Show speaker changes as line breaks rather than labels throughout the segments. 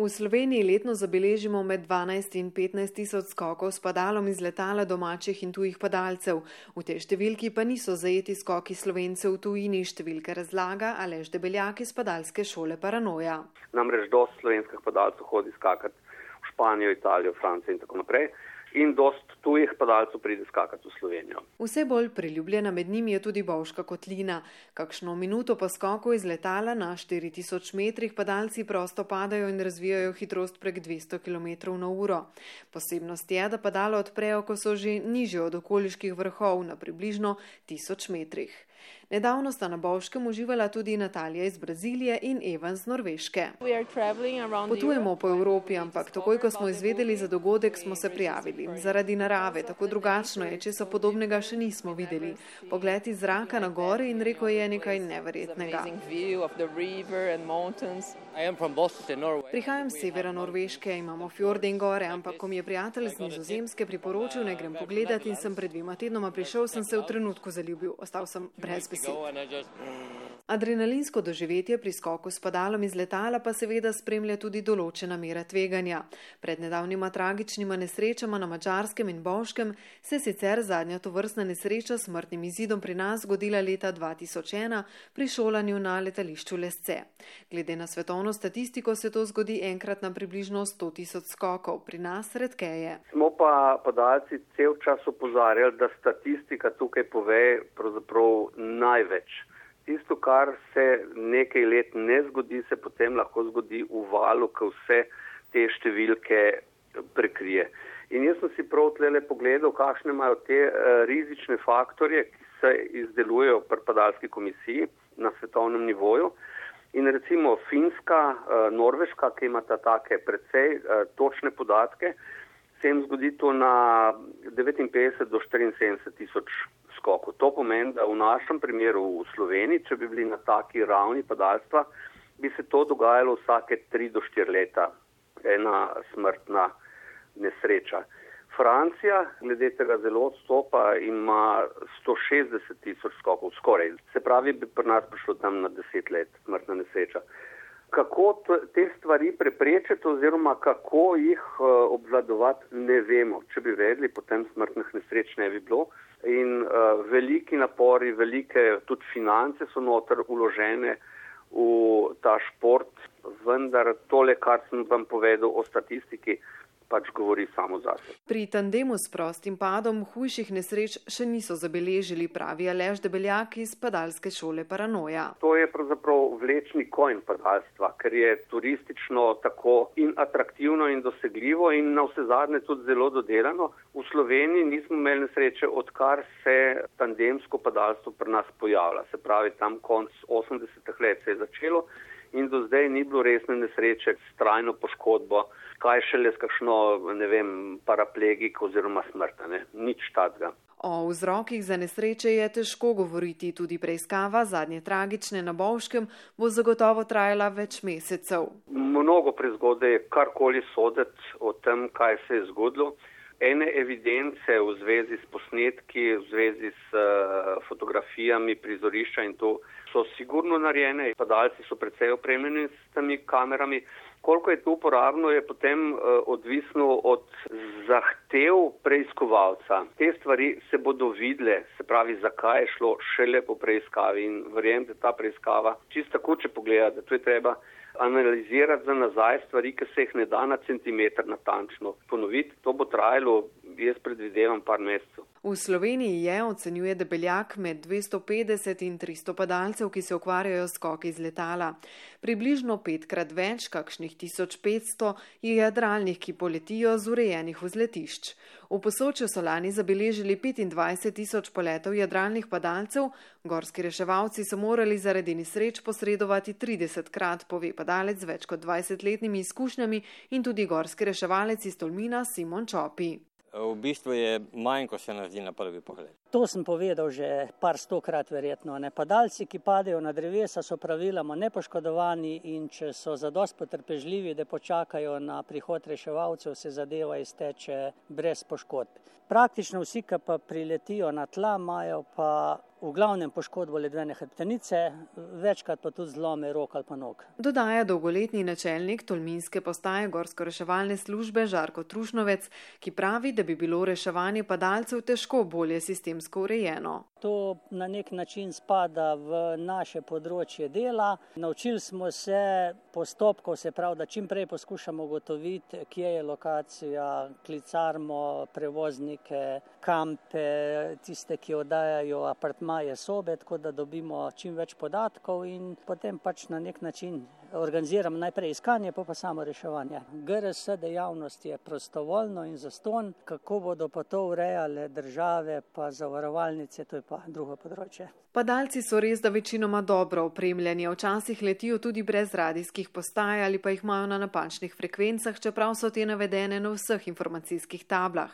V Sloveniji letno zabeležimo med 12 in 15 tisoč skokov s padalom iz letala domačih in tujih padalcev. V tej številki pa niso zajeti skoki slovencev v tujini, številka razlaga Alež Debeljak iz padalske šole Paranoja.
Namreč dosti slovenskih padalcev hodi skakati v Španijo, Italijo, Francijo in tako naprej in dost tujih padalcev pride skakati v Slovenijo.
Vse bolj priljubljena med njimi je tudi Bovška kotlina. Kakšno minuto po skoku iz letala na 4000 metrih padalci prosto padajo in razvijajo hitrost prek 200 km na uro. Posebnost je, da padalo odprejo, ko so že niže od okoliških vrhov na približno 1000 metrih. Nedavno sta na Bovškem uživala tudi Natalija iz Brazilije in Evan z Norveške. Potujemo po Evropi, ampak takoj, ko smo izvedeli za dogodek, smo se prijavili. Zaradi narave, tako drugačno je, če so podobnega še nismo videli. Pogled iz zraka na gore in reko je nekaj neverjetnega. Prihajam z severa Norveške, imamo fjorde in gore, ampak ko mi je prijatelj z nizozemske priporočil, ne grem pogledat in sem pred dvima tednoma prišel, sem se v trenutku zaljubil. Ostal sem brez besed. Adrenalinsko doživetje pri skoku s padalom iz letala pa seveda spremlja tudi določena mera tveganja. Pred nedavnima tragičnima nesrečama na Mačarskem in Boškem se je sicer zadnja tovrstna nesreča s smrtnim izidom pri nas zgodila leta 2001 pri šolanju na letališču Lesce. Glede na svetovno statistiko se to zgodi enkrat na približno 100 tisoč skokov, pri nas redkeje.
Smo pa podalci cel čas upozarjali, da statistika tukaj pove pravzaprav največ tisto, kar se nekaj let ne zgodi, se potem lahko zgodi v valu, ko vse te številke prekrije. In jaz sem si prav tlele pogledal, kakšne imajo te uh, rizične faktorje, ki se izdelujejo pri padalski komisiji na svetovnem nivoju. In recimo Finska, uh, Norveška, ki imata take precej uh, točne podatke, se jim zgodi to na 59 do 74 tisoč skokov. To pomeni, da v našem primeru v Sloveniji, če bi bili na taki ravni padalstva, bi se to dogajalo vsake 3 do 4 leta, ena smrtna nesreča. Francija, glede tega zelo odstopa, ima 160 tisoč skokov, skoraj. Se pravi, bi pri nas prišlo tam na 10 let smrtna nesreča. Kako te stvari preprečiti oziroma kako jih uh, obvladovati, ne vemo. Če bi vedeli, potem smrtnih nesreč ne bi bilo in uh, veliki napori, velike tudi finance so noter uložene v ta šport, vendar tole, kar sem vam povedal o statistiki, pač govori samo zase.
Pri tandemu s prostim padom hujših nesreč še niso zabeležili, pravi Alež Debeljak iz padalske šole Paranoja.
To je pravzaprav vlečni konj padalstva, ker je turistično tako in atraktivno in dosegljivo in na vse zadnje tudi zelo dodelano. V Sloveniji nismo imeli nesreče, odkar se tandemsko padalstvo pri nas pojavlja. Se pravi, tam konc 80-ih let se je začelo in do zdaj ni bilo resne nesreče s trajno poškodbo kaj šele s kakšno, ne vem, paraplegik oziroma smrtane. Nič tadga.
O vzrokih za nesreče je težko govoriti, tudi preiskava zadnje tragične na Bovškem bo zagotovo trajala več mesecev.
Mnogo prezgode je karkoli sodeti o tem, kaj se je zgodilo. Ene evidence v zvezi s posnetki, v zvezi s uh, fotografijami prizorišča in to so sigurno narejene, padalci so precej opremljeni s temi kamerami. Koliko je to uporabno, je potem uh, odvisno od zahtev preiskovalca. Te stvari se bodo videle, se pravi, zakaj je šlo šele po preiskavi in verjem, da ta preiskava, čisto tako, če pogledate, to je treba analizirati za nazaj stvari, ki se jih ne da na centimeter natančno ponoviti. To bo trajalo, jaz predvidevam, par mesecev.
V Sloveniji je, ocenjuje debeljak, med 250 in 300 padalcev, ki se ukvarjajo s skoki iz letala. Približno petkrat več, kakšnih 1500, je jadralnih, ki poletijo z urejenih vzletišč. V posočju so lani zabeležili 25 tisoč poletov jadralnih padalcev, gorski reševalci so morali zaradi nesreč posredovati 30 krat, pove padalec z več kot 20-letnimi izkušnjami in tudi gorski reševalec iz Tolmina Simon Čopi
v bistvu je manj, kot se nam zdi na prvi pogled. To sem povedal že par stokrat verjetno. Ne. Padalci, ki padejo na drevesa, so praviloma nepoškodovani in če so zadost potrpežljivi, da počakajo na prihod reševalcev, se zadeva izteče brez poškodb. Praktično vsi, ki pa priletijo na tla, imajo pa v glavnem poškodbo ledvene hrbtenice, večkrat pa tudi zlome rok ali pa nog.
Dodaja dolgoletni načelnik Tolminske postaje gorsko-reševalne službe Žarko Trušnovec, ki pravi, da bi bilo reševanje padalcev težko bolje sistemsko urejeno.
To na nek način spada v naše področje dela. Naučili smo se postopkov, se pravi, da čim prej poskušamo ugotoviti, kje je lokacija, klicarmo, prevoznike, kampe, tiste, ki oddajajo apartmaje sobe, tako da dobimo čim več podatkov in potem pač na nek način organiziramo najprej iskanje, pa pa samo reševanje. GRS dejavnost je prostovoljno in zaston, kako bodo pa to urejale države, pa zavarovalnice, to je pa drugo področje.
Padalci so res, da večinoma dobro opremljeni, včasih letijo tudi brez radijskih postaj ali pa jih imajo na napačnih frekvencah, čeprav so te navedene na vseh informacijskih tablah.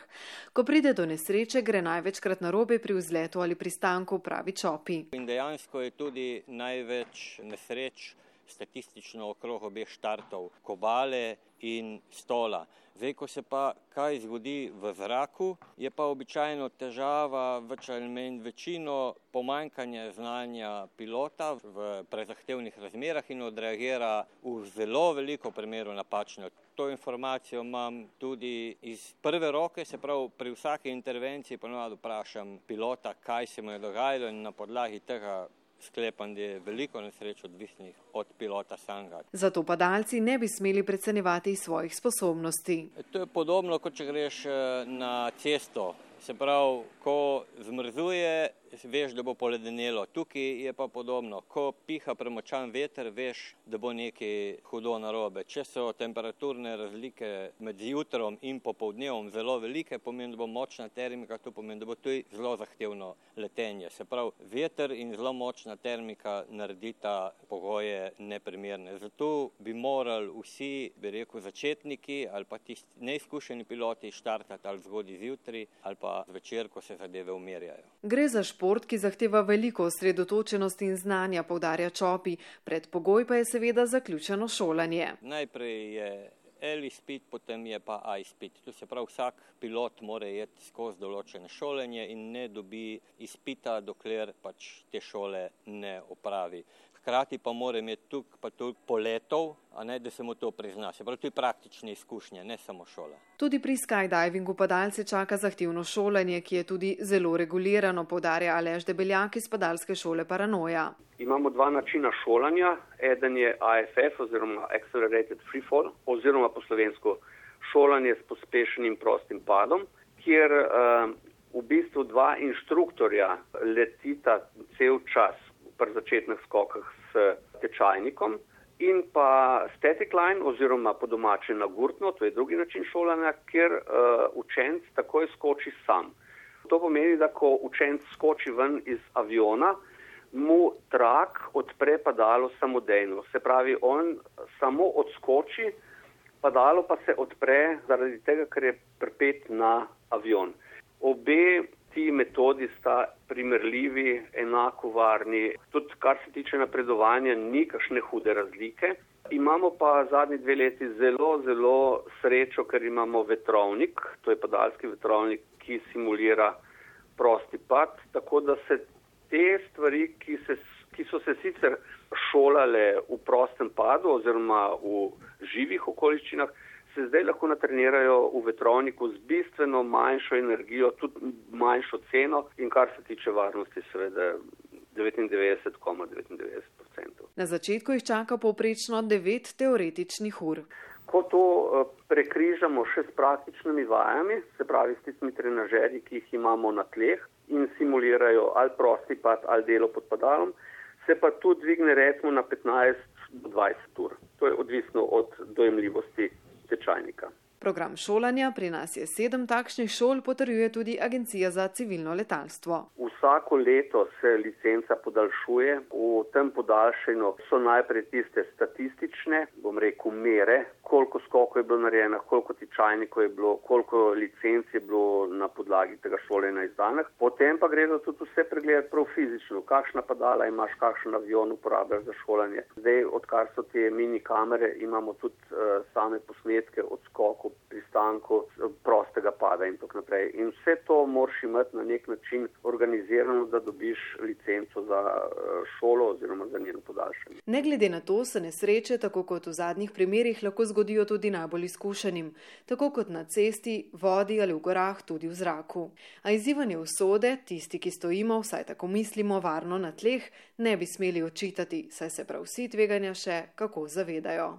Ko pride do nesreče, gre največkrat na robe pri vzletu ali pristanku, pravi Čopi.
In dejansko je tudi največ nesreč statistično okrog obeh štartov, kobale in stola. Zdaj, ko se pa kaj zgodi v zraku, je pa običajno težava več ali manj večino pomankanja znanja pilota v prezahtevnih razmerah in odreagira v zelo veliko primeru napačno. To informacijo imam tudi iz prve roke, se pravi pri vsaki intervenciji ponovadi vprašam pilota, kaj se mu je dogajalo in na podlagi tega sklepam, da je veliko nesreč odvisnih od pilota samega.
Zato padalci ne bi smeli predsenjevati svojih sposobnosti.
To je podobno, kot če greš eh, na cesto. Se pravi, ko zmrzuje, veš, da bo poledenelo. Tukaj je pa podobno. Ko piha premočan veter, veš, da bo nekaj hudo narobe. Če so temperaturne razlike med jutrom in popovdnevom zelo velike, pomeni, da bo močna termika, to pomeni, da bo tudi zelo zahtevno letenje. Se pravi, veter in zelo močna termika naredita pogoje neprimerne. Zato bi morali vsi, bi rekel, začetniki ali pa tisti neizkušeni piloti štartati ali zgodaj zjutraj ali pa zvečer, ko se zadeve umirjajo.
Gre za šport, ki zahteva veliko osredotočenosti in znanja, povdarja Čopi, predpogoj pa je seveda zaključeno šolanje.
Najprej je L izpit, potem je pa A izpit. To se pravi, vsak pilot mora iti skozi določene šolanje in ne dobi izpita, dokler pač te šole ne opravi. Hkrati pa mora imeti tukaj pa tudi poletov, a ne da se mu to prizna. Se pravi, to je praktične izkušnje, ne samo šola.
Tudi pri skydivingu padalce čaka zahtevno šolanje, ki je tudi zelo regulirano, povdarja Alež Debeljak iz padalske šole Paranoja.
Imamo dva načina šolanja. Eden je AFF oziroma Accelerated Freefall oziroma po slovensko šolanje s pospešenim prostim padom, kjer uh, v bistvu dva inštruktorja letita cel čas pri začetnih skokah s tečajnikom in pa static line oziroma po domače na gurtno, to je drugi način šolanja, kjer uh, učenc takoj skoči sam. To pomeni, da ko učenc skoči ven iz aviona, mu trak odpre padalo samodejno. Se pravi, on samo odskoči, padalo pa se odpre zaradi tega, ker je pripet na avion. Obe ti metodi sta primerljivi, enako varni. Tudi kar se tiče napredovanja, ni kakšne hude razlike. Imamo pa zadnji dve leti zelo, zelo srečo, ker imamo vetrovnik, to je padalski vetrovnik, ki simulira prosti pad, tako da se te stvari, ki, se, ki so se sicer šolale v prostem padu oziroma v živih okoliščinah, se zdaj lahko natrenirajo v vetrovniku z bistveno manjšo energijo, tudi manjšo ceno in kar se tiče varnosti, seveda 99,99%. ,99
Na začetku jih čaka povprečno 9 teoretičnih ur.
Ko to eh, prekrižamo še s praktičnimi vajami, se pravi s tistimi trenažerji, ki jih imamo na tleh in simulirajo ali prosti pad ali delo pod padalom, se pa tu dvigne recimo na 15-20 ur. To je odvisno od dojemljivosti tečajnika.
Program šolanja pri nas je sedem takšnih šol, potrjuje tudi Agencija za civilno letalstvo.
Vsako leto se licenca podaljšuje. V tem podaljšanju so najprej tiste statistične, bom rekel, mere, koliko skokov je bilo narejeno, koliko tičajnikov je bilo, koliko licenc je bilo na podlagi tega šolanja izdanih. Potem pa gre za tudi vse pregledati prav fizično, kakšna padala imaš, kakšen avion uporabljaš za šolanje. Zdaj, odkar so te mini kamere, imamo tudi uh, same posnetke od skokov, pristankov, prostega pada in tako naprej. In vse to moraš imeti na nek način organizirano, da dobiš licenco za uh, šolo oziroma za njeno podaljšanje.
Ne glede na to se nesreče, tako kot v zadnjih primerjih, lahko zgodijo tudi najbolj izkušenim, tako kot na cesti, vodi ali v gorah, tudi v zraku. A izzivanje usode, tisti, ki stojimo, vsaj tako mislimo, varno na tleh, ne bi smeli očitati, saj se prav vsi tveganja še kako zavedajo.